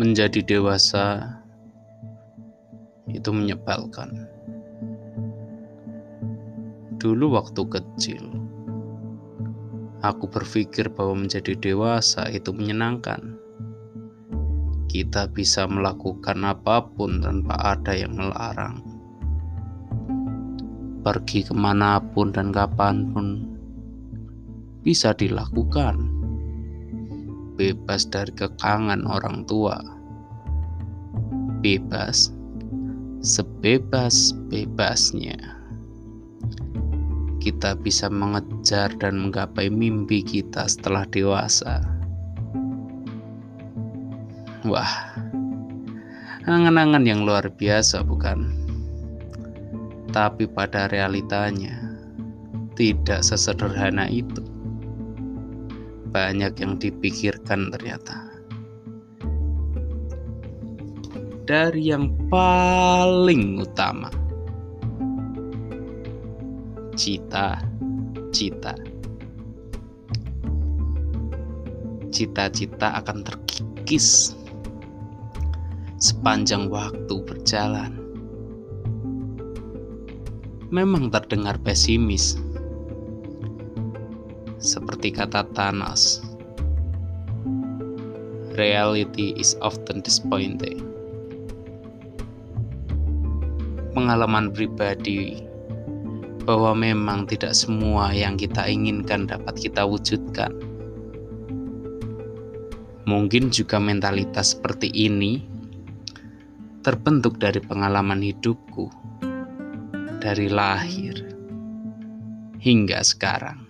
menjadi dewasa itu menyebalkan. Dulu waktu kecil, aku berpikir bahwa menjadi dewasa itu menyenangkan. Kita bisa melakukan apa pun tanpa ada yang melarang. Pergi ke mana pun dan kapan pun bisa dilakukan bebas dari kekangan orang tua, bebas sebebas-bebasnya. Kita bisa mengejar dan menggapai mimpi kita setelah dewasa. Wah, angan-angan yang luar biasa, bukan? Tapi pada realitanya, tidak sesederhana itu banyak yang dipikirkan ternyata. Dari yang paling utama, cita-cita. Cita-cita akan terkikis sepanjang waktu berjalan. Memang terdengar pesimis, seperti kata Thanos. Reality is often disappointing. Pengalaman pribadi bahwa memang tidak semua yang kita inginkan dapat kita wujudkan. Mungkin juga mentalitas seperti ini terbentuk dari pengalaman hidupku dari lahir hingga sekarang.